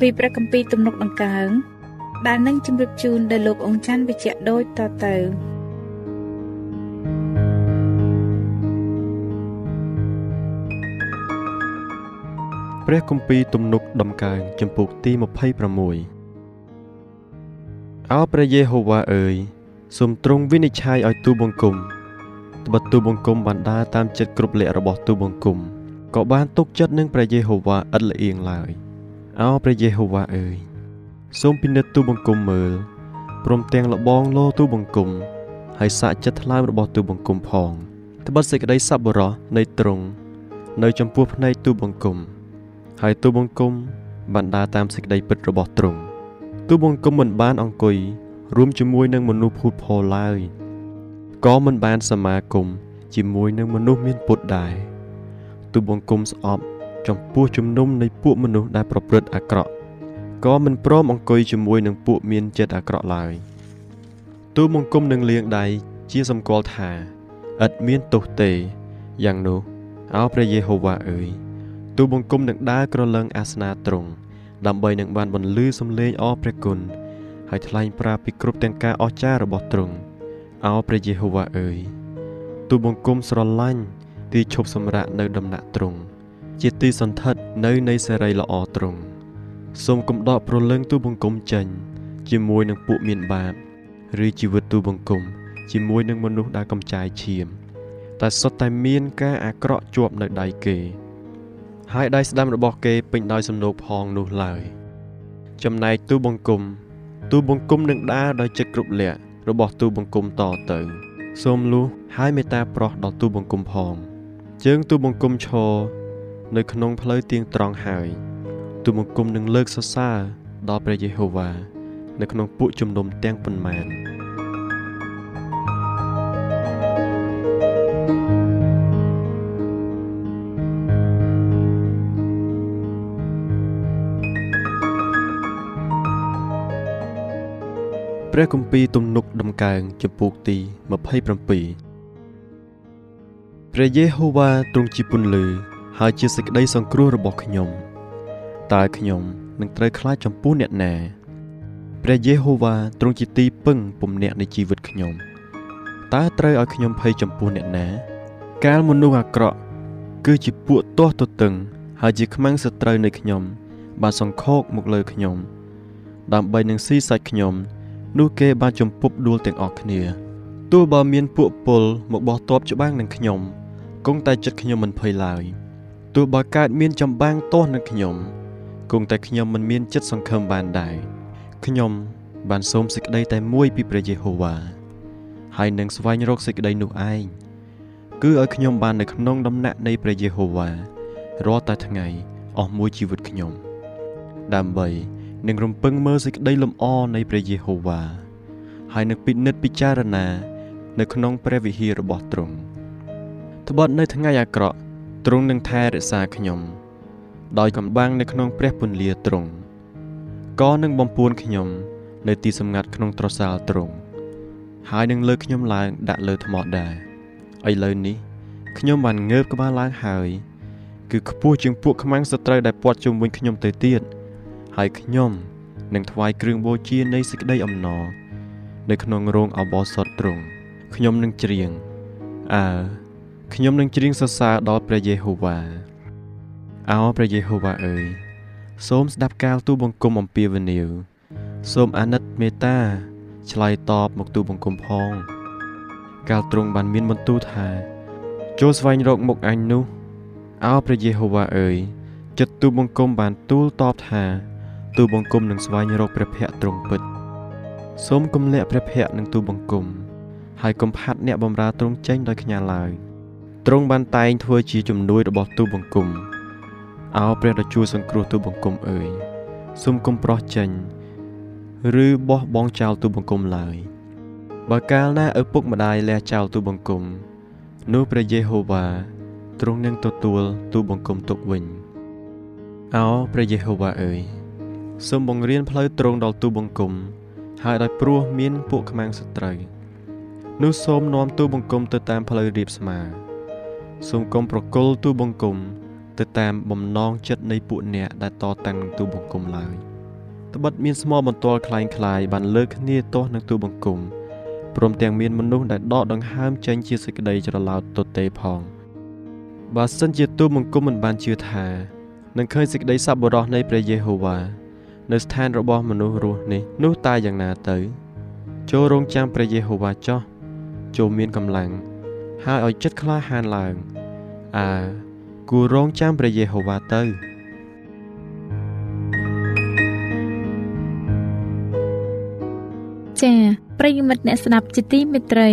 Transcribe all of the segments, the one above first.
ពីព្រះគម្ពីរទំនុកដង្កើងដែលនឹងជម្រាបជូនដល់លោកអង្គច័ន្ទវិជ្ជៈដូចតទៅព្រះគម្ពីរទំនុកដំកើងចំពុកទី26អោព្រះយេហូវ៉ាអើយសូមទ្រង់វិនិច្ឆ័យឲ្យទូបង្គំត្បិតទូបង្គំបានដើរតាមចិត្តគ្រប់លក្ខរបស់ទូបង្គំក៏បានទុកចិត្តនឹងព្រះយេហូវ៉ាឥតលៀងឡើយ អោព្រះយេហូវ៉ាអើយសូមពិនិត្យទូបង្គំមើលព្រមទាំងលបងលោទូបង្គំហើយសាកចិត្តថ្លើមរបស់ទូបង្គំផងត្បិតសេចក្តីសប្បុរសនៃទ្រង់នៅចំពោះភ្នែកទូបង្គំហើយទូបង្គំបានដើរតាមសេចក្តីពិតរបស់ទ្រង់ទូបង្គំមិនបានអង្គុយរួមជាមួយនឹងមនុស្សភូតផលឡើយក៏មិនបានសមាគមជាមួយនឹងមនុស្សមានពុតដែរទូបង្គំស្អប់ ចំពោះជំនុំនៃពួកមនុស្សដែលប្រព្រឹត្តអាក្រក់ក៏មិនព្រមអង្គុយជាមួយនឹងពួកមានចិត្តអាក្រក់ឡើយទូបង្គំនឹងលៀងដៃជាសម្គាល់ថាឥតមានទោសទេយ៉ាងនោះអោព្រះយេហូវ៉ាអើយទូបង្គំនឹងដើរក្រឡឹងអាសនាទ្រង់ដើម្បីនឹងបានបន្លឺសំឡេងអរព្រះគុណហើយថ្លែងប្រាប់ពីគ្រប់ទាំងការអស្ចារ្យរបស់ទ្រង់អោព្រះយេហូវ៉ាអើយទូបង្គំស្រឡាញ់ទីឈប់សម្រាកនៅដំណាក់ទ្រង់ ជាទីសន្ធិដ្ឋនៅនៃសេរីល្អទ្រង់សូមកំដកប្រលឹងទូបង្គំចេញ ជាមួយនឹងពួកមានបាបឬជីវិតទូបង្គំ ជាមួយនឹងមនុស្សដែលកំចាយឈាម តែសុទ្ធតែមានការអាក្រក់ជាប់នៅដៃគេ ហើយដៃស្ដាំរបស់គេពេញដោយសំណោកផងនោះឡើយ ចំណែកទូបង្គំ ទូបង្គំនឹងដើរដោយចិត្តគ្រប់លក្ខរបស់ទូបង្គំតទៅ សូមលុះហើយមេត្តាប្រោះដល់ទូបង្គំផង ជើងទូបង្គំឈរ នៅក្នុងផ្លូវទៀងត្រង់ហើយទូបង្គំនឹងលើកសរសើរដល់ព្រះយេហូវ៉ានៅក្នុងពួកជំនុំទាំងប៉ុន្មានព្រះគម្ពីរទំនុកដំកើងចំពោះទី27ព្រះយេហូវ៉ាទ្រង់ជាពន្លឺ ហើយជាសេចក្តីសង្គ្រោះរបស់ខ្ញុំតើខ្ញុំនឹងត្រូវខ្លាចចំពោះអ្នកណាព្រះយេហូវ៉ាទ្រង់ជាទីពឹងពំនាក់នៃជីវិតខ្ញុំតើត្រូវឲ្យខ្ញុំភ័យចំពោះអ្នកណា កាលមនុស្សអាក្រក់គឺជាពួកទាស់ទទឹង ហើយជាខ្មាំងសត្រូវនៃខ្ញុំ បានសង្ខោកមកលើខ្ញុំដើម្បីនឹងស៊ីសាច់ខ្ញុំ នោះគេបានជំពប់ដួលទាំងអស់គ្នាទោះបើមានពួកពលមកបោះតបច្បាំងនឹងខ្ញុំគង់តែចិត្តខ្ញុំមិនភ័យឡើយ ទោះបើកើតមានចម្បាំងទាស់នឹងខ្ញុំគង់តែខ្ញុំមិនមានចិត្តសង្ឃឹមបានដែរខ្ញុំ បានសូមសេចក្តីតែមួយពីព្រះយេហូវ៉ាហើយនឹងស្វែងរកសេចក្តីនោះឯងគឺឲ្យខ្ញុំបាននៅក្នុងដំណាក់នៃព្រះយេហូវ៉ារាល់តែថ្ងៃអស់មួយជីវិតខ្ញុំដើម្បីនឹងរំពឹងមើលសេចក្តីលំអនៃព្រះយេហូវ៉ាហើយនឹងពិនិត្យពិចារណា នៅក្នុងព្រះវិហាររបស់ទ្រង់ត្បិតនៅថ្ងៃអាក្រក់ ទ្រង់នឹងថែរក្សាខ្ញុំ ដោយកំបាំងនៅក្នុងព្រះពន្លាទ្រង់ក៏នឹងបំពួនខ្ញុំ នៅទីសម្ងាត់ក្នុងត្រសាលទ្រង់ហើយនឹងលើកខ្ញុំឡើងដាក់លើថ្មដែរឥឡូវនេះខ្ញុំបានងើបក្បាលឡើងហើយ គឺខ្ពស់ជាងពួកខ្មាំងសត្រូវដែលពាត់ជុំវិញខ្ញុំទៅទៀតហើយខ្ញុំនឹងថ្វាយគ្រឿងបូជានៃសេចក្តីអំណរនៅក្នុងរោងអបោសុតទ្រង់ខ្ញុំនឹងច្រៀងអើ ខ្ញុំនឹងច្រៀងសរសើរដល់ព្រះយេហូវ៉ាអោព្រះយេហូវ៉ាអើយសូមស្ដាប់ការទូលបង្គំអំពាវនាវសូមអាណិតមេត្តាឆ្លើយតបមកទូលបង្គំផង កាលទ្រង់បានមានបន្ទូលថាចូលស្វែងរកមុខអញនោះអោព្រះយេហូវ៉ាអើយចិត្តទូលបង្គំបានទូលតបថាទូលបង្គំនឹងស្វែងរកព្រះភ័ក្ត្រទ្រង់ពិតសូមគំលាក់ព្រះភ័ក្ត្រនឹងទូលបង្គំហើយកុំផាត់អ្នកបំរើទ្រង់ចេញដោយខ្ញាល់ឡើយ ទ្រង់បានតែងធ្វើជាជំនួយរបស់ទូលបង្គំអោព្រះដ៏ជួយសង្គ្រោះទូលបង្គំអើយសូមកុំប្រោះចេញឬបោះបង់ចោលទូលបង្គំឡើយបើកាលណាឪពុកម្ដាយលះចោលទូលបង្គំនោះព្រះយេហូវ៉ាទ្រង់នឹងទទួលទូលបង្គំទុកវិញអោព្រះយេហូវ៉ាអើយសូមបង្រៀនផ្លូវត្រង់ដល់ទូបង្គំហើយដោយព្រោះមានពួកខ្មាំងសត្រូវនោះសូមនាំទូបង្គំទៅតាមផ្លូវរៀបស្មើ សូមកុំប្រគល់ទូបង្គំទៅតាមបំណងចិត្តនៃពួកអ្នកដែលតតាំងនឹងទូបង្គំឡើយត្បិតមានស្មោបន្ទាល់คล้ายคล้ายបានលើកគ្នាទាស់នឹងទូបង្គំព្រមទាំងមានមនុស្សដែលដកដង្ហើមចេញជាសេចក្តីច្រឡោតទទេផងបើសិនជាទូបង្គំមិនបានជឿថានឹងឃើញសេចក្តីសប្បុរសនៃព្រះយេហូវ៉ានៅស្ថានរបស់មនុស្សរស់នេះនោះតើយ៉ាងណាទៅ ចូលរងចាំព្រះយេហូវ៉ាចោះចូលមានកម្លាំងហើយឲ្យចិត្តក្លាហានឡើង អើគួររងចាំព្រះយេហូវ៉ាទៅចា៎ប្រិយមិត្តអ្នកស្ដាប់ជាទីមេត្រី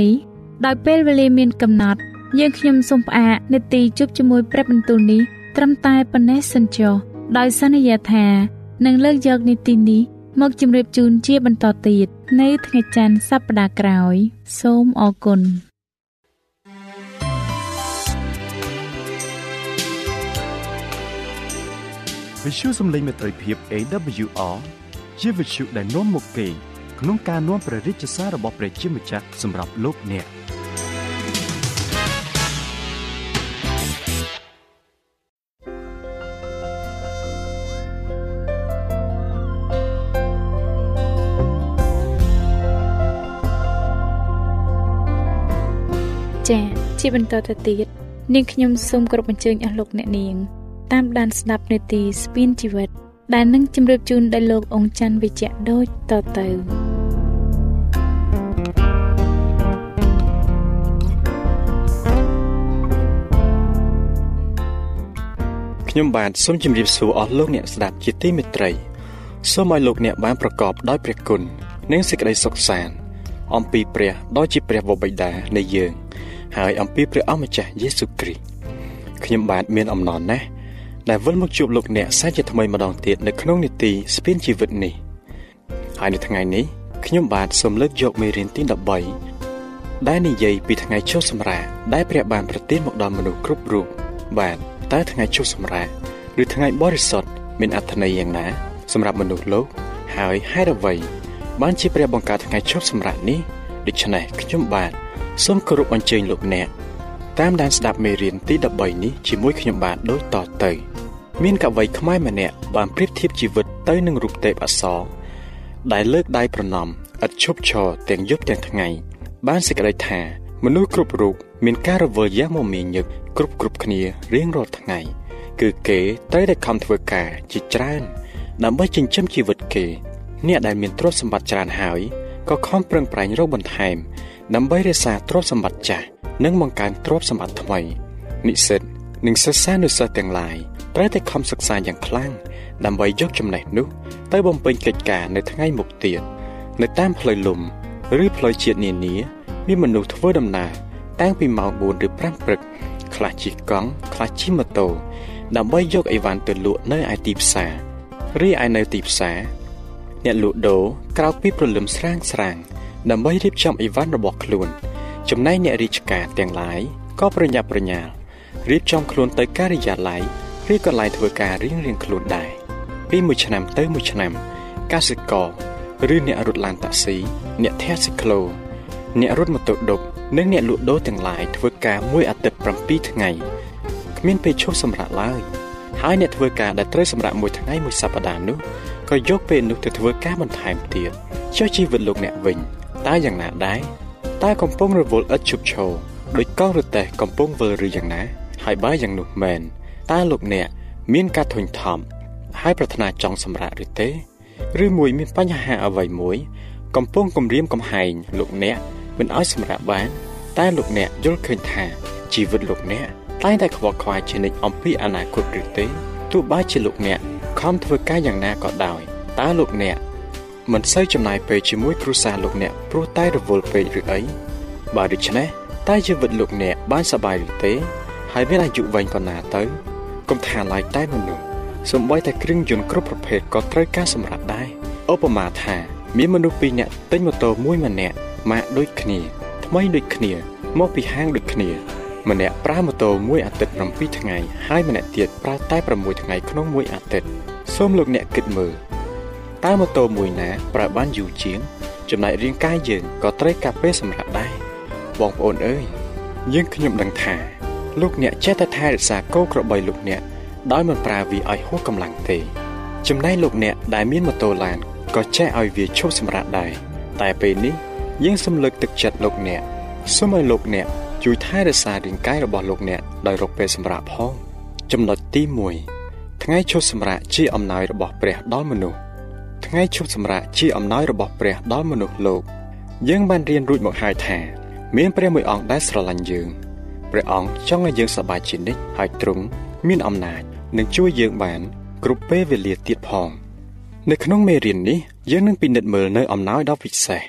ដោយពេលវេលាមានកំណត់ យើងខ្ញុំសូមផ្អាកនាទីជប់ជាមួយព្រឹបបន្ទូលនេះត្រឹមតែប៉ុណ្ណេះសិនចុះដោយសន្យាថានឹងលើកយកនីតិនេះមកជម្រាបជូនជាបន្តទៀតនៅថ្ងៃច័ន្ទសប្តាហ៍ក្រោយ សូមអរគុណ វិទ្យុសំឡេងមេត្រីភាព AWR ជាវិទ្យុដែលនាំមកពីក្នុងការនាំព្រះរាជសាររបស់ព្រះជាម្ចាស់សម្រាប់លោកអ្នកចា៎ជាបន្តទៅទៀតនាងខ្ញុំសូមគោរពអញ្ជើញអស់លោកអ្នកនាង តាមដានស្ដាប់នាទីស្ពីនជីវិត ដែលនឹងជម្រាបជូនដល់លោកអង្គច័ន្ទវិជ្ជៈដូចតទៅខ្ញុំបាទសូមជម្រាបសួរអស់លោកអ្នកស្ដាប់ជាទីមេត្រីសូមឲ្យលោកអ្នកបានប្រកបដោយព្រះគុណនិងសេចក្តីសុខសាន្តអំពីព្រះដ៏ជាព្រះវរបិតានៃយើង ហើយអំពីព្រះអម្ចាស់យេស៊ូវគ្រីស្ទខ្ញុំបាទមានអំណរណាស់ ដែលវិលមកជួបលោកអ្នកសាជាថ្មីម្ដងទៀតនៅក្នុងនីតិស្ពានជីវិតនេះហើយនៅថ្ងៃនេះខ្ញុំបាទសូមលើកយកមេរៀនទី13ដែលនិយាយពីថ្ងៃចុះសម្រាកដែលព្រះបានប្រទានមកដល់មនុស្សគ្រប់រូបបាទតើថ្ងៃចុះសម្រាកឬថ្ងៃបរិសុទ្ធមានអត្ថន័យយ៉ាងណា សម្រាប់មនុស្សលោក ហើយហេតុអ្វី បានជាព្រះបង្កើតថ្ងៃចុះសម្រាកនេះដូច្នេះខ្ញុំបាទសូមគោរពអញ្ជើញលោកអ្នក តាមដានស្ដាប់មេរៀនទី13នេះជាមួយខ្ញុំបាទដូចតទៅមានកវីខ្មែរម្នាក់បានប្រៀបធៀបជីវិតទៅនឹងរូបទេពអសរដែលលើកដៃប្រណំឥតឈប់ឈរទាំងយប់ទាំងថ្ងៃ បានសេចក្តីថា មនុស្សគ្រប់រូបមានការរវល់យ៉ាងមមាញឹកគ្រប់គ្រប់គ្នារៀងរាល់ថ្ងៃ គឺគេត្រូវតែខំធ្វើការជាច្រើន ដើម្បីចិញ្ចឹមជីវិតគេ អ្នកដែលមានទ្រព្យសម្បត្តិច្រើនហើយក៏ខំប្រឹងប្រែងរកបន្ថែមដើម្បីរក្សាទ្រព្យសម្បត្តិចាស់ និងបង្កើនទ្រព្យសម្បត្តិថ្មីនិស្សិតនិងសិស្សានុសិស្សទាំងឡាយត្រូវតែខំសិក្សាយ៉ាងខ្លាំងដើម្បីយកចំណេះនោះ ទៅបំពេញកិច្ចការនៅថ្ងៃមុខទៀតនៅតាមផ្លូវលំឬផ្លូវជាតិនានាមានមនុស្សធ្វើដំណើរតាំងពីម៉ោង4ឬ5ព្រឹកខ្លះជិះកង់ខ្លះជិះម៉ូតូដើម្បីយកអីវ៉ាន់ទៅលក់នៅឯទីផ្សាររីឯនៅទីផ្សារអ្នកលក់ដូរក្រោកពីព្រលឹមស្រាងស្រាងដើម្បីរៀបចំអីវ៉ាន់របស់ខ្លួន ចំណែកអ្នករាជការទាំងឡាយក៏ប្រញាប់ប្រញាល់រៀបចំខ្លួនទៅការិយាល័យឬកន្លែងធ្វើការរៀងៗខ្លួនដែរពីមួយឆ្នាំទៅមួយឆ្នាំកសិករឬអ្នករត់ឡានតាក់ស៊ីអ្នកធាក់ស៊ីក្លូអ្នករត់ម៉ូតូឌុបនិងអ្នកលក់ដូរទាំងឡាយធ្វើការមួយអាទិត្យ7ថ្ងៃគ្មានពេលឈប់សម្រាកឡើយហើយអ្នកធ្វើការដែលត្រូវសម្រាកមួយថ្ងៃមួយសប្តាហ៍នោះក៏យកពេលនោះទៅធ្វើការបន្ថែមទៀតចុះជីវិតលោកអ្នកវិញតើយ៉ាងណាដែរ តើកំពុងរវល់ឥតឈប់ឈរដោយកង់រទេះកំពុងវិលឬយ៉ាងណាហើយបើយ៉ាងនោះមែនតើលោកអ្នកមានការធុញថប់ហើយប្រាថ្នាចង់សម្រាកឬទេ ឬមួយមានបញ្ហាអ្វីមួយ កំពុងគំរាមកំហែងលោកអ្នកមិនឲ្យសម្រាកបាន តែលោកអ្នកយល់ឃើញថាជីវិតលោកអ្នកតែងតែខ្វល់ខ្វាយជានិច្ចអំពីអនាគតឬទេទោះបីជាលោកអ្នកខំធ្វើការយ៉ាងណាក៏ដោយតើលោកអ្នក មិនសូវចំណាយពេលជាមួយគ្រួសារលោកអ្នកព្រោះតែរវល់ពេកឬអីបើដូច្នេះតើជីវិតលោកអ្នកបានសប្បាយឬទេហើយមានអាយុវែងប៉ុណ្ណាទៅកុំថាឡាយតែមនុស្សសំបីតែគ្រឿងយន្តគ្រប់ប្រភេទក៏ត្រូវការសម្រាប់ដែរឧបមាថា មានមនុស្សពីរនាក់ទិញម៉ូតូមួយម្នាក់ម៉ាកដូចគ្នាថ្មីដូចគ្នាមកពីហាងដូចគ្នាម្នាក់ប្រើម៉ូតូមួយអាទិត្យ7ថ្ងៃហើយម្នាក់ទៀតប្រើតែ6ថ្ងៃក្នុងមួយអាទិត្យសូមលោកអ្នកគិតមើល តើម៉ូតូមួយណាប្រើបានយូរជាង ចំណែករាងកាយយើងក៏ត្រូវការពេលសម្រាប់ដែរបងប្អូនអើយយើងខ្ញុំដឹងថាលោកអ្នកចេះតែថែរក្សាគោក្របីលោកអ្នកដោយមិនប្រើវាឲ្យហួសកម្លាំងទេ ចំណែកលោកអ្នកដែលមានម៉ូតូឡានក៏ចេះឲ្យវាឈប់សម្រាកដែរតែពេលនេះយើងសូមលើកទឹកចិត្តលោកអ្នកសូមឲ្យលោកអ្នកជួយថែរក្សារាងកាយរបស់លោកអ្នកដោយរកពេលសម្រាកផងចំណុចទី1ថ្ងៃឈប់សម្រាកជាអំណោយរបស់ព្រះដល់មនុស្ស ថ្ងៃឈប់សម្រាកជាអំណោយរបស់ព្រះដល់មនុស្សលោក យើងបានរៀនរួចមកហើយថា មានព្រះមួយអង្គដែលស្រឡាញ់យើងព្រះអង្គចង់ឲ្យយើងសប្បាយជានិច្ចហើយទ្រង់មានអំណាចនឹងជួយយើងបាន គ្រប់ពេលវេលាទៀតផង នៅក្នុងមេរៀននេះយើងនឹងពិនិត្យមើលនៅអំណោយដ៏ពិសេស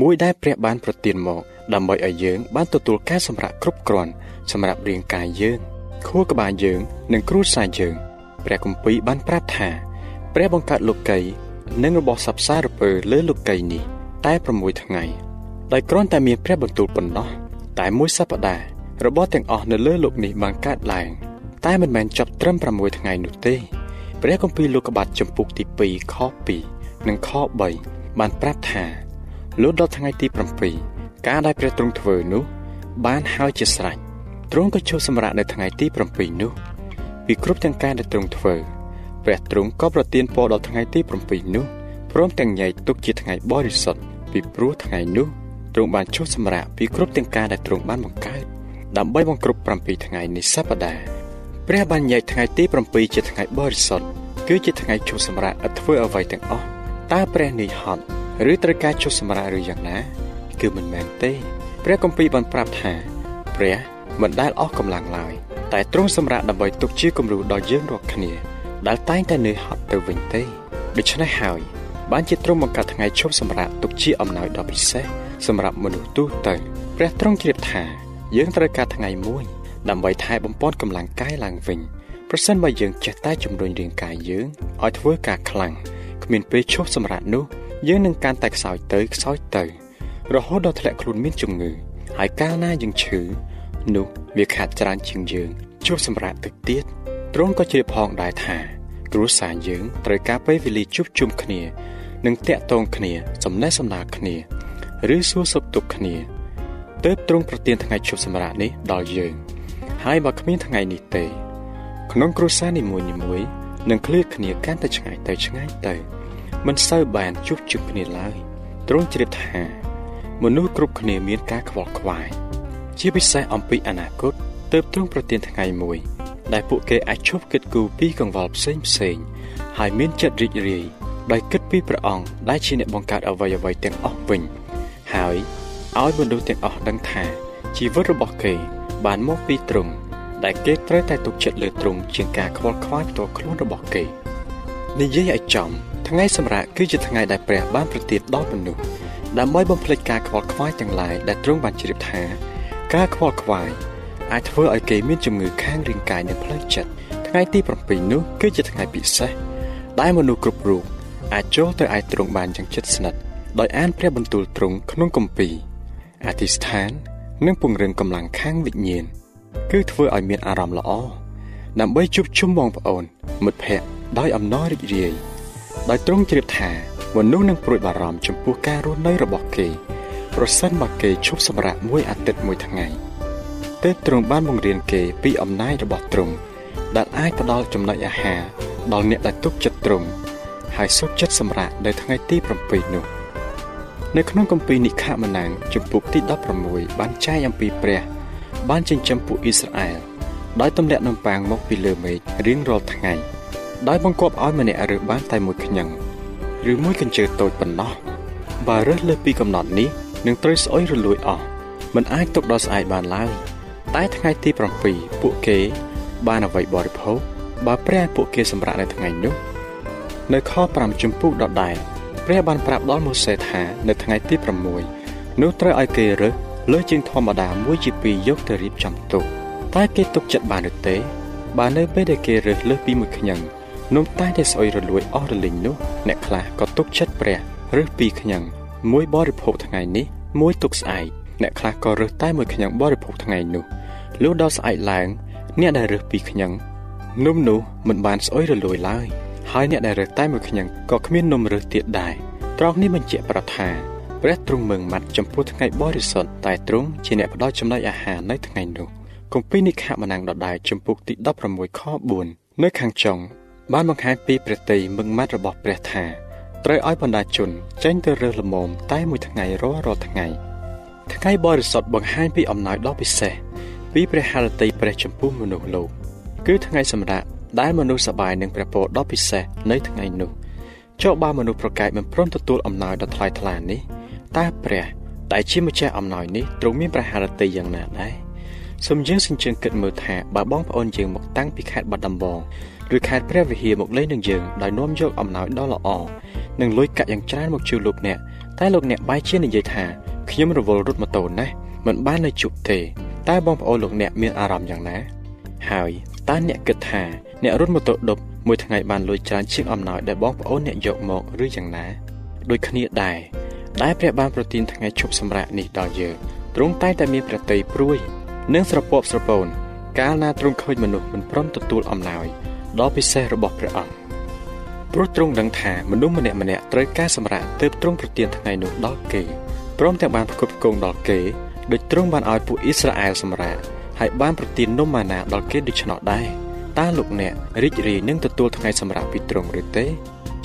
មួយដែលព្រះបានប្រទានមកដើម្បីឲ្យយើងបានទទួលការសម្រាកគ្រប់គ្រាន់សម្រាប់រាងកាយយើងខួរក្បាលយើង និងគ្រួសារយើង ព្រះគម្ពីរបានប្រាប់ថា ព្រះបង្កើតលោកី និងរបស់សព្វសារពើលើលោកីនេះ តែ6ថ្ងៃដោយគ្រាន់តែមានព្រះបន្ទូលប៉ុណ្ណោះតែមួយសប្តាហ៍របស់ទាំងអស់នៅលើលោកនេះបានកើតឡើងតែមិនមែនចប់ត្រឹម6ថ្ងៃនោះទេ ព្រះគម្ពីរលោកកបាត់ចំពុកទី2ខ2និងខ3បានប្រាប់ថាលុះដល់ថ្ងៃទី7ការដែលព្រះទ្រង់ធ្វើនោះ បានហើយជាស្រេចទ្រង់ក៏ចូលសម្រាកនៅថ្ងៃទី7នោះពីគ្រប់ទាំងការដែលទ្រង់ធ្វើ ព្រះទ្រង់ក៏ប្រទានពរដល់ថ្ងៃទី7នោះព្រមទាំងញែកទុកជាថ្ងៃបរិសុទ្ធពីព្រោះថ្ងៃនោះទ្រង់បានចុះសម្រាកពីគ្រប់ទាំងការដែលទ្រង់បានបង្កើតដើម្បីបង្គ្រប់7ថ្ងៃនៃសប្តាហ៍ព្រះបានញែកថ្ងៃទី7ជាថ្ងៃបរិសុទ្ធគឺជាថ្ងៃឈប់សម្រាកឥតធ្វើអ្វីទាំងអស់តើព្រះនេះហត់ឬត្រូវការឈប់សម្រាកឬយ៉ាងណា គឺមិនមែនទេ ព្រះគម្ពីរបានប្រាប់ថាព្រះមិនដែលអស់កម្លាំងឡើយតែទ្រង់សម្រាកដើម្បីទុកជាគំរូដល់យើងរាល់គ្នា ដែលតែងតែនឿយហត់ទៅវិញទេដូច្នេះហើយ បានជាទ្រង់បង្កើតថ្ងៃឈប់សម្រាកទុកជាអំណោយដ៏ពិសេសសម្រាប់មនុស្សទូទៅព្រះទ្រង់ជ្រាបថាយើងត្រូវការថ្ងៃមួយដើម្បីថែបំពន់កម្លាំងកាយឡើងវិញប្រសិនបើយើងចេះតែជំរុញរាងកាយយើងឲ្យធ្វើការខ្លាំងគ្មានពេលឈប់សម្រាកនោះយើងនឹងកាន់តែខ្សោយទៅខ្សោយទៅ រហូតដល់ធ្លាក់ខ្លួនមានជំងឺហើយកាលណាយើងឈឺនោះវាខាតច្រើនជាងយើងជួបសម្រាប់ទឹកទៀតទ្រង់ក៏ជ្រាបផងដែរថា គ្រួសារយើងត្រូវការពេលវេលាជួបជុំគ្នា និងតាក់ទងគ្នា សំណេះសំណាលគ្នា ឬសួរសុខទុក្ខគ្នាទើបទ្រង់ប្រទានថ្ងៃជប់សម្រាប់នេះដល់យើង ហើយបើគ្មានថ្ងៃនេះទេ ក្នុងគ្រួសារនីមួយៗនឹងឃ្លាតគ្នាកាន់តែឆ្ងាយទៅឆ្ងាយទៅ មិនសូវបានជួបជុំគ្នាឡើយទ្រង់ជ្រាបថា មនុស្សគ្រប់គ្នាមានការខ្វល់ខ្វាយជាពិសេសអំពីអនាគតទើបទ្រង់ប្រទានថ្ងៃមួយ ដែលពួកគេអាចឈប់គិតគូរពីកង្វល់ផ្សេងផ្សេងហើយមានចិត្តរីករាយដោយគិតពីព្រះអង្គដែលជាអ្នកបង្កើតអ្វីអ្វីទាំងអស់វិញហើយឲ្យមនុស្សទាំងអស់ដឹងថាជីវិតរបស់គេ បានមកពីទ្រង់ដែលគេត្រូវតែទុកចិត្តលើទ្រង់ជាងការខ្វល់ខ្វាយផ្ទាល់ខ្លួនរបស់គេនិយាយឲ្យចំថ្ងៃសម្រាប់គឺជាថ្ងៃដែលព្រះបានប្រទានដល់មនុស្សដើម្បីបំភ្លេចការខ្វល់ខ្វាយទាំងឡាយដែលទ្រង់បានជ្រាបថា ការខ្វល់ខ្វាយ អាចធ្វើឲ្យគេមានជំងឺខាងរាងកាយនិងផ្លូវចិត្តថ្ងៃទី7នោះគឺជាថ្ងៃពិសេសដែលមនុស្សគ្រប់រូបអាចចូលទៅឯទ្រង់បានយ៉ាងជិតស្និទ្ធដោយអានព្រះបន្ទូលទ្រង់ក្នុងគម្ពីរអធិស្ឋាន និងពង្រឹងកម្លាំងខាងវិញ្ញាណគឺធ្វើឲ្យមានអារម្មណ៍ល្អដើម្បីជួបជុំបងប្អូន មិត្តភ័ក្តិដោយអំណររីករាយដោយទ្រង់ជ្រាបថាមនុស្សនឹងព្រួយបារម្ភចំពោះការរស់នៅរបស់គេប្រសិនបើគេឈប់សម្រាកមួយអាទិត្យមួយថ្ងៃ ទើបទ្រង់បានបង្រៀនគេពីអំណាចរបស់ទ្រង់ដែលអាចផ្ដល់ចំណុចអាហារដល់អ្នកដែលទុកចិត្តទ្រង់ហើយសុខចិត្តសម្រាកនៅថ្ងៃទី7នោះនៅក្នុងគម្ពីរនិខមណាំងជំពូកទី16បានចែកអំពីព្រះ បានចិញ្ចឹមពួកអ៊ីស្រាអែលដោយទម្លាក់នំប៉័ងមកពីលើមេឃរៀងរាល់ថ្ងៃដោយបង្គាប់ឲ្យម្នាក់រើសបានតែមួយខ្ញឹងឬមួយកញ្ជើតូចប៉ុណ្ណោះបើរើសលើសពីកំណត់នេះនឹងត្រូវស្អុយរលួយអស់មិនអាចទុកដល់ស្អែកបានឡើយ តែថ្ងៃទី7ពួកគេ បានអ្វីបរិភោគបើព្រះពួកគេសម្រាប់នៅថ្ងៃនោះនៅខ5ជំពូកដដែលព្រះបានប្រាប់ដល់ម៉ូសេថានៅថ្ងៃទី6នោះត្រូវឲ្យគេរើសលើជាងធម្មតាមួយជាពីរយកទៅរៀបចំទុកតែគេទុកចិត្តបានឬទេបើនៅពេលដែលគេរើសលើសពីមួយខ្ញឹងនំតែតែស្អុយរលួយអស់រលីងនោះអ្នកខ្លះក៏ទុកចិត្តព្រះរើសពីខ្ញឹងមួយបរិភោគថ្ងៃនេះមួយទុកស្អែក អ្នកខ្លះក៏រើសតែមួយខ្ញឹងបរិភោគថ្ងៃនោះលុះដល់ស្អែកឡើងអ្នកដែលរើសពីខ្ញឹងនំនោះមិនបានស្អុយរលួយឡើយហើយអ្នកដែលរើសតែមួយខ្ញឹងក៏គ្មាននំរើសទៀតដែរត្រង់នេះបញ្ជាក់ប្រថាព្រះទ្រង់មើងម៉ាត់ចំពោះថ្ងៃបរិសុទ្ធតែទ្រង់ជាអ្នកផ្ដល់ចំណុចអាហារនៅថ្ងៃនោះគម្ពីរនិខមណាំងដដែលចំពុកទី16ខ4នៅខាងចុងបានបង្ហាញពីព្រះតីមឹងម៉ាត់របស់ព្រះថាត្រូវឲ្យបណ្ដាជនចេញទៅរើសលមមតែមួយថ្ងៃរាល់រាល់ថ្ងៃ ថ្ងៃបរិសុទ្ធបង្ហាញពីអំណោយដ៏ពិសេសពីព្រះハរតីព្រះចំពោះមនុស្សលោកគឺថ្ងៃសម្រាប់ដែលមនុស្សសប្បាយនឹងព្រះពរដ៏ពិសេសនៅថ្ងៃនោះចុះបើមនុស្សប្រកែកមិនព្រមទទួលអំណោយដ៏ថ្លៃថ្លានេះតើព្រះតែជាម្ចាស់អំណោយនេះទ្រង់មានព្រះハរតីយ៉ាងណាដែរសូមយើងសញ្ជឹងគិតមើលថាបើបងប្អូនយើងមកតាំងពីខេត្តបាត់ដំបងឬខេត្តព្រះវិហារមកលេងនឹងយើងដោយនាំយកអំណោយដ៏ល្អនិងលុយកាក់យ៉ាងច្រើនមកជូនលោកអ្នក តែលោកអ្នកបែរជានិយាយថាខ្ញុំរវល់រត់ម៉ូតូណាស់មិនបាននៅជប់ទេតើបងប្អូនលោកអ្នកមានអារម្មណ៍យ៉ាងណា ហើយតើអ្នកគិតថាអ្នករត់ម៉ូតូដប់មួយថ្ងៃបានលុយច្រើនជាងអំណោយដែលបងប្អូនអ្នកយកមកឬយ៉ាងណាដូចគ្នាដែរដែលព្រះបានប្រទានថ្ងៃជប់សម្រាប់នេះដល់យើងទ្រង់តែតែមានប្រតិយព្រួយ និងស្រពាប់ស្រពោនកាលណាទ្រង់ឃើញមនុស្សមិនព្រមទទួលអំណោយដ៏ពិសេសរបស់ព្រះអង្គ ព្រោះទ្រង់ដឹងថាមនុស្សម្នាក់ម្នាក់ត្រូវការសម្រាប់ទើបទ្រង់ប្រទានថ្ងៃនោះដល់គេព្រមទាំងបានផ្គត់ផ្គង់ដល់គេដោយទ្រង់បានឲ្យពួកអ៊ីស្រាអែលសម្រាប់ហើយបានប្រទាននំម៉ាណាដល់គេដូច្នោះដែរតើលោកអ្នករីករាយនឹងទទួលថ្ងៃសម្រាប់ពីទ្រង់ឬទេ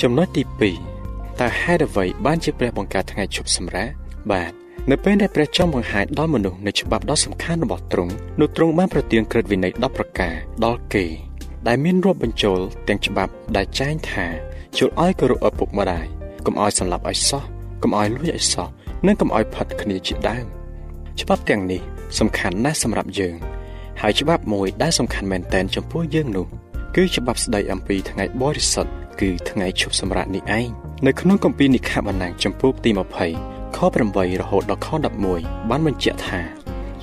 ចំណុចទី2តើហេតុអ្វីបានជាព្រះបង្កើតថ្ងៃឈប់សម្រាកបាទនៅពេលដែលព្រះចង់បង្ហាញដល់មនុស្សនៅច្បាប់ដ៏សំខាន់របស់ទ្រង់នោះទ្រង់បានប្រទានក្រឹតវិន័យ10ប្រការដល់គេ ដែលមានរាប់បញ្ចូលទាំងច្បាប់ដែលចែងថាជួយឲ្យគោរពឪពុកម្ដាយកុំឲ្យសម្លាប់ឲ្យសោះកុំឲ្យលួចឲ្យសោះនិងកុំឲ្យផិតគ្នាជាដើមច្បាប់ទាំងនេះសំខាន់ណាស់សម្រាប់យើង ហើយច្បាប់មួយដែលសំខាន់មែនទែនចំពោះយើងនោះគឺច្បាប់ស្ដីអំពីថ្ងៃបរិសុទ្ធគឺថ្ងៃឈប់សម្រាកនេះឯងនៅក្នុងគម្ពីរនិខបណ្ណាំងចំពោះទី20ខ8រហូតដល់ខ11បានបញ្ជាក់ថា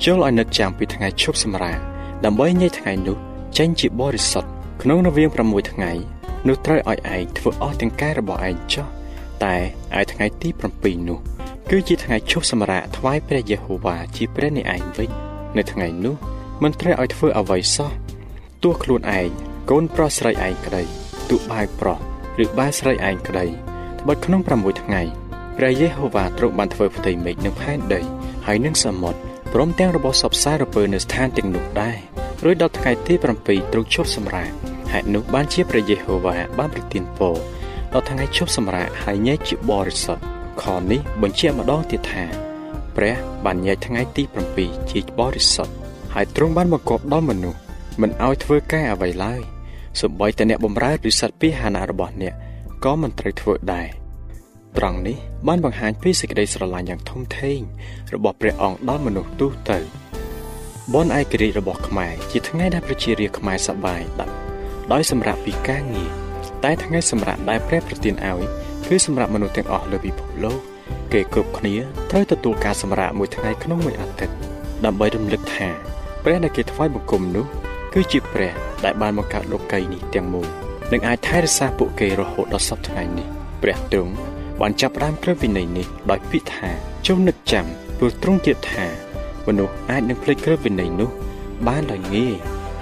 ចូលឲ្យនឹកចាំពីថ្ងៃឈប់សម្រាកដើម្បីញែកថ្ងៃនោះ ចេញជាបរិសុទ្ធក្នុងរវាង6ថ្ងៃនោះត្រូវឲ្យឯងធ្វើអស់ទាំងកាយរបស់ឯងចុះតែឯថ្ងៃទី7នោះគឺជាថ្ងៃឈប់សម្រាកថ្វាយព្រះយេហូវ៉ាជាព្រះនៃឯងវិញនៅថ្ងៃនោះមិនត្រូវឲ្យធ្វើអ្វីសោះទោះខ្លួនឯងកូនប្រុសស្រីឯងក្តីទោះបាយប្រុសឬបាយស្រីឯងក្តីត្បិតក្នុង6ថ្ងៃព្រះយេហូវ៉ាទ្រង់បានធ្វើផ្ទៃមេឃនិងផែនដីហើយនិងសមុទ្រព្រមទាំងរបស់សពខ្សែរពើនៅស្ថានទាំងនោះដែរ រួចដល់ថ្ងៃទី7ទ្រង់ជប់សម្រាកហេតុនោះបានជាព្រះយេហូវ៉ាបានប្រទានពរដល់ថ្ងៃជប់សម្រាកហើយញែកជាបរិសុទ្ធខនេះបញ្ជាក់ម្ដងទៀតថាព្រះបានញែកថ្ងៃទី7ជាបរិសុទ្ធហើយទ្រង់បានបង្គាប់ដល់មនុស្សមិនឲ្យធ្វើការអ្វីឡើយសូម្បីតែអ្នកបម្រើឬសត្វពាហនៈរបស់អ្នកក៏មិនត្រូវធ្វើដែរត្រង់នេះបានបង្ហាញពីសេចក្តីស្រឡាញ់យ៉ាងធំធេងរបស់ព្រះអង្គដល់មនុស្សទូទៅ បុណ្យឯករាជ្យរបស់ខ្មែរជាថ្ងៃដែលប្រជារាស្ត្រខ្មែរសប្បាយដាក់ដោយសម្រាប់ពីការងារតែថ្ងៃសម្រាប់ដែលព្រះប្រទានឲ្យគឺសម្រាប់មនុស្សទាំងអស់លើពិភពលោកគេគ្រប់គ្នាត្រូវទទួលការសម្រាកមួយថ្ងៃក្នុងមួយអាទិត្យដើម្បីរំលឹកថាព្រះដែលគេថ្វាយបង្គំនោះ គឺជាព្រះដែលបានបង្កើតលោកីយ៍នេះទាំងមូលនិងអាចថែរក្សាពួកគេរហូតដល់សពថ្ងៃនេះព្រះទ្រង់បានចាប់ផ្ដើមក្រឹតវិន័យនេះដោយពាក្យថាចុះនឹកចាំព្រោះទ្រង់ទៀតថា មនុស្សអាចនឹងភ្លេចក្រឹតវិន័យនោះបានដោយងាយ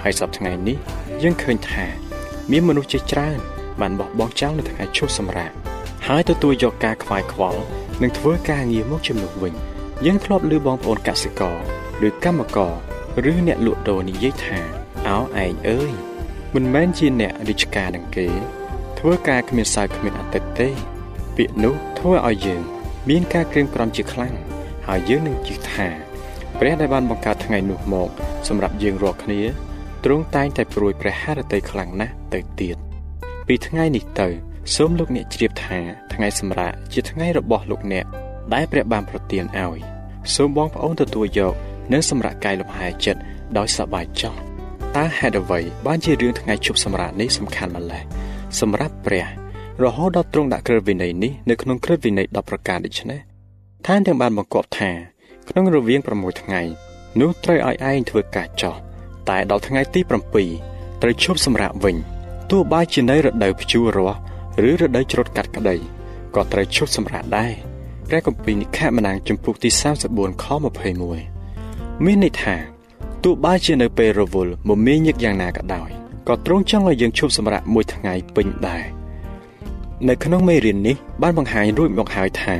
ហើយសប្តាហ៍ថ្ងៃនេះយើងឃើញថាមានមនុស្សជាច្រើនបានបោះបង់ចោលនៅថ្ងៃឈប់សម្រាកហើយទទួលយកការខ្វាយខ្វល់និងធ្វើការងារមកជំនួសវិញយើងធ្លាប់ឮបងប្អូនកសិករឬកម្មករឬអ្នកលក់ដូរនិយាយថាអោឯងអើយមិនមែនជាអ្នករាជការនឹងគេ ធ្វើការគ្មានសៅគ្មានអតិថិទេ ពាក្យនោះធ្វើឲ្យយើង មានការក្រៀមក្រំជាខ្លាំងហើយយើងនឹងជឿថា ព្រះដែលបានបង្កើតថ្ងៃនោះមកសម្រាប់យើងរាល់គ្នាទ្រង់តែងតែព្រួយព្រះハរតីខ្លាំងណាស់ទៅទៀតពីថ្ងៃនេះទៅសូមលោកអ្នកជ្រាបថាថ្ងៃសម្រាប់ជាថ្ងៃរបស់លោកអ្នកដែលព្រះបានប្រទានឲ្យសូមបងប្អូនទទួលយកនិងសម្រាប់កាយលំហែចិត្តដោយសប្បាយចោះតើហេតុអ្វីបានជារឿងថ្ងៃជប់សម្រាប់នេះសំខាន់ម្ល៉េះសម្រាប់ព្រះរហូតដល់ទ្រង់ដាក់ក្រឹតវិន័យនេះនៅក្នុងក្រឹតវិន័យ10ប្រការដូច្នេះឋានទាំងបានបង្គាប់ថា ក្នុងរវាង6ថ្ងៃនោះត្រូវឲ្យឯងធ្វើការចោះតែដល់ថ្ងៃទី7ត្រូវឈប់សម្រាកវិញទោះបីជានៅរដូវភ្ជួររាស់ឬរដូវច្រូតកាត់ក្តីក៏ត្រូវឈប់សម្រាកដែរព្រះគម្ពីរនិខមណាងចំពុកទី34ខ21មានន័យថាទោះបីជានៅពេលរវល់មមាញឹកយ៉ាងណាក៏ដោយក៏ទ្រង់ចង់ឲ្យយើងឈប់សម្រាកមួយថ្ងៃពេញដែរនៅក្នុងមេរៀននេះបានបង្ហាញរួចមកហើយថា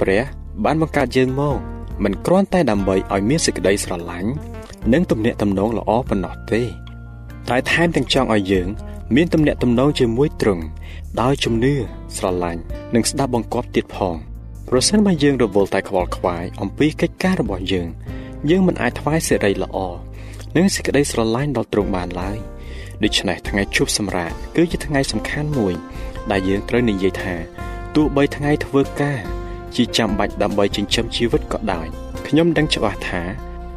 ព្រះបានបង្កើតយើងមក មិនគ្រាន់តែដើម្បីឲ្យមានសេចក្តីស្រឡាញ់និងទំនាក់ទំនងល្អប៉ុណ្ណោះទេតែថែមទាំងចង់ឲ្យយើង មានទំនាក់ទំនងជាមួយទ្រង់ដោយជំនឿស្រឡាញ់និងស្ដាប់បង្គាប់ទៀតផងប្រសិនបើយើងរវល់តែខ្វល់ខ្វាយអំពីកិច្ចការរបស់យើង យើងមិនអាចថ្វាយសេរីល្អនិងសេចក្តីស្រឡាញ់ដល់ទ្រង់បានឡើយដូច្នេះថ្ងៃជួបសម្រាប់គឺជាថ្ងៃសំខាន់មួយ ដែលយើងត្រូវនិយាយថាទោះបីថ្ងៃធ្វើការ ជាចាំបាច់ដើម្បីចិញ្ចឹមជីវិតក៏ដោយខ្ញុំដឹងច្បាស់ថា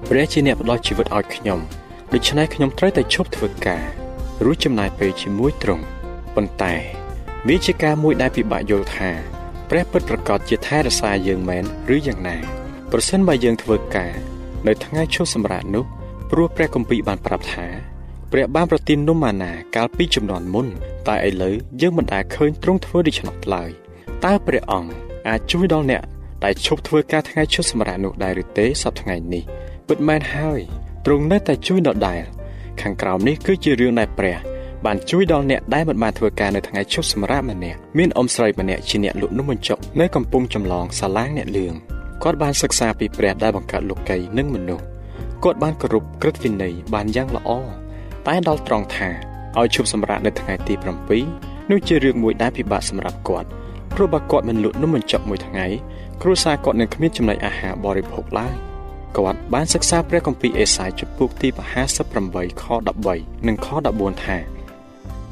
ព្រះជាអ្នកផ្ដល់ជីវិតឲ្យខ្ញុំដូច្នេះខ្ញុំត្រូវតែឈប់ធ្វើការរួចចំណាយពេលជាមួយទ្រង់ប៉ុន្តែវាជាការមួយដែលពិបាកយល់ថាព្រះពិតប្រកបជាថែរក្សាយើងមែនឬយ៉ាងណាប្រសិនបើយើងធ្វើការនៅថ្ងៃឈប់សម្រាកនោះព្រោះព្រះគម្ពីរបានប្រាប់ថាព្រះបានប្រទាននំម៉ាណាកាលពីចំនួនមុនតែឥឡូវយើងមិនដែលឃើញទ្រង់ធ្វើដូច្នោះឡើយតើព្រះអង្គ អាចជួយដល់អ្នកដែលឈប់ធ្វើការថ្ងៃឈប់សម្រាកនោះដែរឬទេសប្តាហ៍ថ្ងៃនេះពិតមែនហើយទ្រង់នៅតែជួយដល់ដែរខាងក្រោមនេះគឺជារឿងដែលព្រះបានជួយដល់អ្នកដែលមិនបានធ្វើការនៅថ្ងៃឈប់សម្រាកម្នាក់មានអ៊ំស្រីម្នាក់ជាអ្នកលក់នំបញ្ចុកនៅកំពង់ចម្លងសាឡាងអ្នកលឿងគាត់បានសិក្សាពីព្រះដែលបង្កើតលោកីនិងមនុស្សគាត់បានគោរពក្រឹតវិន័យបានយ៉ាងល្អតែដល់ត្រង់ថាឲ្យឈប់សម្រាកនៅថ្ងៃទី7នោះជារឿងមួយដែលពិបាកសម្រាប់គាត់ ព្រោះបើគាត់មិនលក់នំបញ្ចុកមួយថ្ងៃគ្រួសារគាត់នឹងគ្មានចំណីអាហារបរិភោគឡើយគាត់បានសិក្សាព្រះគម្ពីរអេសាយចំពុកទី58ខ13និងខ14ថា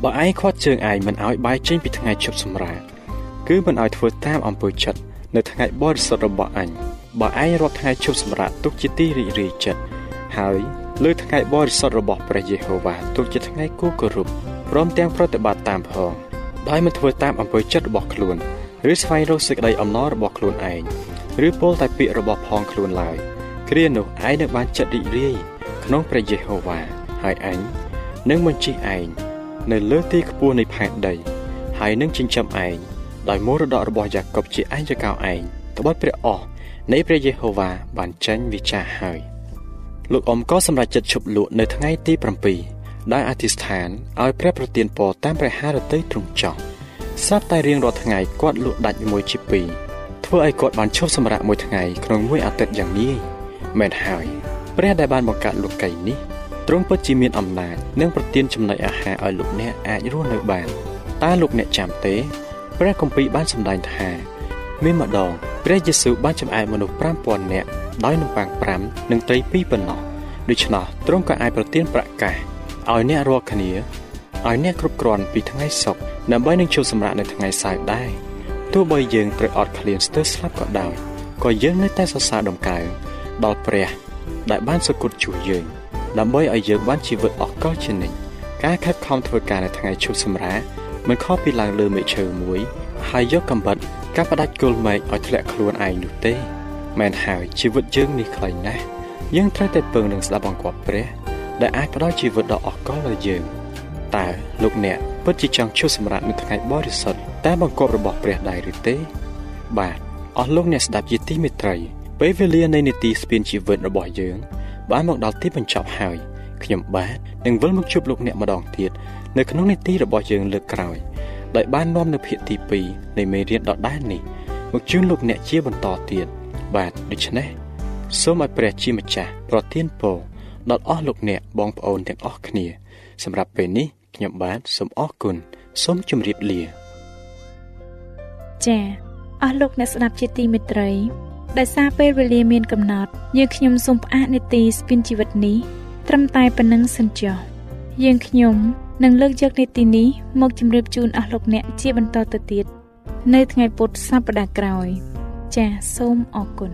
បើឯងខាត់ជើងឯងមិនឲ្យបាយចេញពីថ្ងៃជប់សម្រាកគឺមិនឲ្យធ្វើតាមអំពើចិត្តនៅថ្ងៃបរិសុទ្ធរបស់អញបើឯងរាប់ថ្ងៃជប់សម្រាកទុកជាទីរីករាយចិត្តហើយលើថ្ងៃបរិសុទ្ធរបស់ព្រះយេហូវ៉ាទុកជាថ្ងៃគូគោរពព្រមទាំងប្រតិបត្តិតាមផង ដោយមិនធ្វើតាមអំពើចិត្តរបស់ខ្លួនឬស្វែងរកសេចក្តីអំណររបស់ខ្លួនឯងឬពោលតែពាក្យរបស់ផងខ្លួនឡើយគ្រានោះឯងនឹងបានចិត្តរីករាយក្នុងព្រះយេហូវ៉ាហើយអញនឹងបញ្ជិះឯងនៅលើទីខ្ពស់នៃផែនដី ហើយនឹងចិញ្ចឹមឯងដោយមរតករបស់យ៉ាកុបជាឯងចកោឯងត្បិតព្រះអស់នៃព្រះយេហូវ៉ាបានចាញ់វិចារហើយលោកអ៊ំក៏សម្រេចចិត្តឈប់លក់នៅថ្ងៃទី7 ដោយអធិស្ឋានឲ្យព្រះប្រទានពរតាមព្រះハរតីទ្រង់ចោះស្រាប់តែរៀងរាល់ថ្ងៃគាត់លក់ដាច់មួយជាពីរធ្វើឲ្យគាត់បានឈប់សម្រាកមួយថ្ងៃក្នុងមួយអាទិត្យយ៉ាងងាយមែនហើយព្រះដែលបានបង្កើតលោកីនេះទ្រង់ពិតជាមានអំណាចនិងប្រទានចំណីអាហារឲ្យលោកអ្នកអាចរស់នៅបានតើលោកអ្នកចាំទេព្រះគម្ពីរបានសម្ដែងថាមានម្ដងព្រះយេស៊ូវបានចំអែតមនុស្ស5000នាក់ដោយនំប៉័ង5និងត្រី2ប៉ុណ្ណោះដូច្នោះទ្រង់ក៏អាចប្រទានប្រកាស ឲ្យអ្នករាល់គ្នាឲ្យអ្នកគ្រប់គ្រាន់ពីថ្ងៃសុក្រដើម្បីនឹងជួបសម្រាប់នៅថ្ងៃសៅរ៍ដែរទោះបីយើងត្រូវអត់ឃ្លានស្ទើរស្លាប់ក៏ដោយក៏យើងនៅតែសរសើរដំកើងដល់ព្រះដែលបានសគត់ជួយយើងដើម្បីឲ្យយើងបានជីវិតអកលជានិច្ចការខិតខំធ្វើការនៅថ្ងៃឈប់សម្រាកមិនខុសពីឡើងលើមែកឈើមួយហើយយកកំបិតកាប់ផ្ដាច់គល់មែកឲ្យធ្លាក់ខ្លួនឯងនោះទេមែនហើយជីវិតយើងនេះខ្លីណាស់យើងត្រូវតែពឹងនឹងស្ដាប់បង្គាប់ព្រះ ដែលអាចផ្ដល់ជីវិតដ៏អស្ចារ្យដល់យើងតើលោកអ្នកពិតជាចង់ជួបសម្រាប់នៅថ្ងៃបរិសុទ្ធតែបង្គាប់របស់ព្រះដែរឬទេ បាទអស់លោកអ្នកស្ដាប់ជាទីមេត្រីពេលវេលានៃនីតិស្ពានជីវិតរបស់យើង បានមកដល់ទីបញ្ចប់ហើយខ្ញុំបាទនឹងវិលមកជួបលោកអ្នកម្ដងទៀតនៅក្នុងនីតិរបស់យើងលើកក្រោយដោយបាននាំនៅភាគទី2នៃមេរៀនដដែលនេះមកជូនលោកអ្នកជាបន្តទៀតបាទដូច្នេះសូមឲ្យព្រះជាម្ចាស់ប្រទានពរ ដល់អស់លោកអ្នកបងប្អូនទាំងអស់គ្នា សម្រាប់ពេលនេះខ្ញុំបាទសូមអរគុណសូមជម្រាបលាចា៎អស់លោកអ្នកស្ដាប់ជាទីមេត្រីដោយសារពេលវេលាមានកំណត់យើងខ្ញុំសូមផ្អាកនីតិស្ពិនជីវិតនេះត្រឹមតែប៉ុណ្្នឹងសិនចុះយើងខ្ញុំនឹងលើកយកនីតិនេះមកជម្រាបជូនអស់លោកអ្នកជាបន្តទៅទៀតនៅថ្ងៃពុធសប្តាហ៍ក្រោយ ចាសសូមអរគុណ